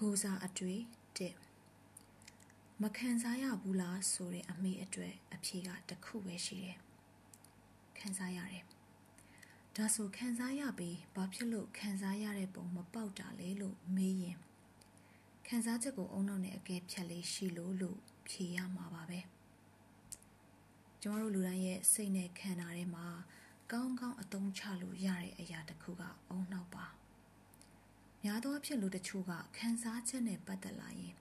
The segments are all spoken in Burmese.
ကူစားအတွေ့တစ်မခံစားရဘူးလားဆိုတဲ့အမေအတွက်အဖြေကတစ်ခုပဲရှိတယ်ခံစားရတယ်ဒါဆိုခံစားရပြီးဘာဖြစ်လို့ခံစားရတဲ့ပုံမပေါက်တာလဲလို့မေးရင်ခံစားချက်ကိုအုံနောက်နဲ့အကဲဖြတ်လေးရှိလို့လို့ဖြေရမှာပါပဲကျမတို့လူတိုင်းရဲ့စိတ်နဲ့ခန္ဓာထဲမှာကောင်းကောင်းအသုံးချလို့ရတဲ့အရာတစ်ခုကအုံနောက်ပါ များသောအားဖြင့်လူတချို့ကခံစားချက်နဲ့ပတ်သက်လာရင်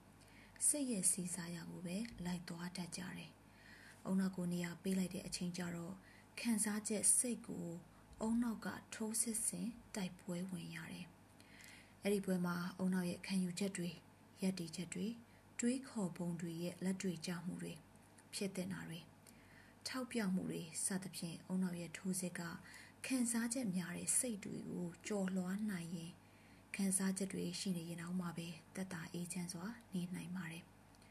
စိတ်ရဲ့စီစားရကိုပဲလိုက်သွားတတ်ကြတယ်။အုံနောက်ကိုနေရာပေးလိုက်တဲ့အချိန်ကျတော့ခံစားချက်စိတ်ကိုအုံနောက်ကထိုးစစ်ဆင်တိုက်ပွဲဝင်ရတယ်။အဲ့ဒီပွဲမှာအုံနောက်ရဲ့ခံယူချက်တွေရက်တီချက်တွေတွေးခေါ်ပုံတွေရဲ့လက်တွေ့ကြမှုတွေဖြစ်တဲ့နာတွေထောက်ပြမှုတွေစသဖြင့်အုံနောက်ရဲ့ထိုးစစ်ကခံစားချက်များတဲ့စိတ်တွေကိုကြော်လွှားနိုင်ရင် ခံစားချက်တွေရှိနေရင်တော့မှပဲတက်တာအေးချမ်းစွာနေနိုင်ပါတယ်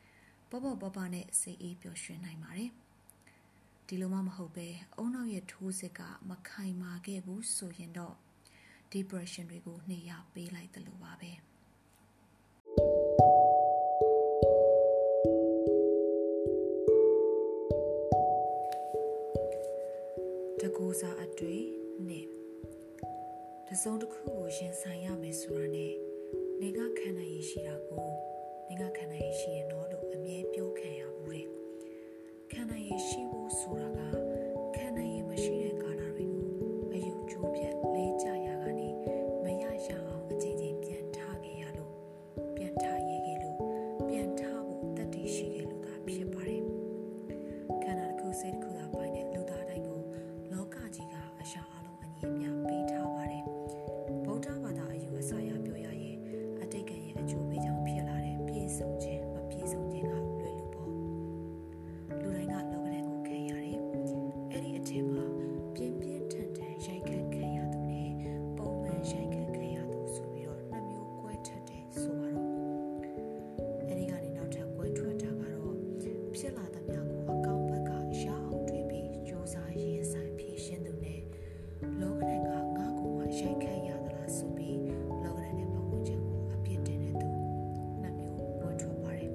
။ပေါ့ပေါ့ပပနဲ့စိတ်အေးပျော်ရွှင်နိုင်ပါတယ်။ဒီလိုမှမဟုတ်ပဲအုံနောက်ရဲ့ထိုးစစ်ကမခိုင်မာခဲ့ဘူးဆိုရင်တော့ depression တွေကိုနေရပေးလိုက်တယ်လို့ပါပဲ။တကူစားအတွေ့နဲ့ တစုံတစ်ခုကိုရင်ဆိုင်ရမယ်ဆိုတာနဲ့နေကခံနိုင်ရရှိတာကိုနေကခံနိုင်ရရှိရင်တော့လို့အမြဲပြောခံရဘူးတဲ့ခံနိုင်ရရှိဖို့ဆိုတာကခံနိုင်ရမရှိတဲ့ကာလတွေကိုအယုတ်ကျိုးပြတ်လေးကြရာကနေမရရအောင်အချင်းချင်းပြန်ထားခဲ့ရလို့ပြန်ထားရခဲ့လို့ပြန်ထားဖို့တတ်တည်ရှိခဲ့လို့သာဖြစ်ပါတယ်ခန္ဓာတစ်ခုစိတ် ဖြစ်လာသမျှကိုအကောင့်ဘက်ကရအောင်တွေးပြီးစူးစမ်းရင်ဆိုင်ဖြည့်ရှင်းသူနဲ့လောကဓာတ်ကငါ့ကိုမှရိုက်ခတ်ရသလားဆိုပြီးလောကဓာတ်နဲ့ပတ်ဝန်းကျင်ကိုအပြစ်တင်တဲ့သူနှစ်မျိုးကွဲထွက်ပါတယ်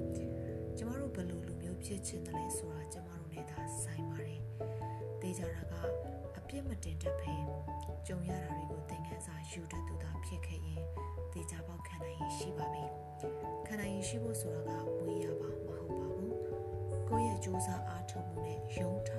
ကျမတို့ဘယ်လိုလူမျိုးဖြစ်ချင်တယ်လဲဆိုတာကျမတို့နဲ့သာဆိုင်ပါတယ်တေးကြတာကအပြစ်မတင်တတ်ဘဲကြုံရတာတွေကိုသင်ခန်းစာယူတတ်သူသာဖြစ်ခဲ့ရင်တေးကြပေါက်ခံနိုင်ရရှိပါပြီခံနိုင်ရရှိဖို့ဆိုတာကဝေးရပါမဟုတ်ပါဘူး ကိုယ့်ရဲ့စူးစမ်းအားထုတ်မှုနဲ့ယုံထ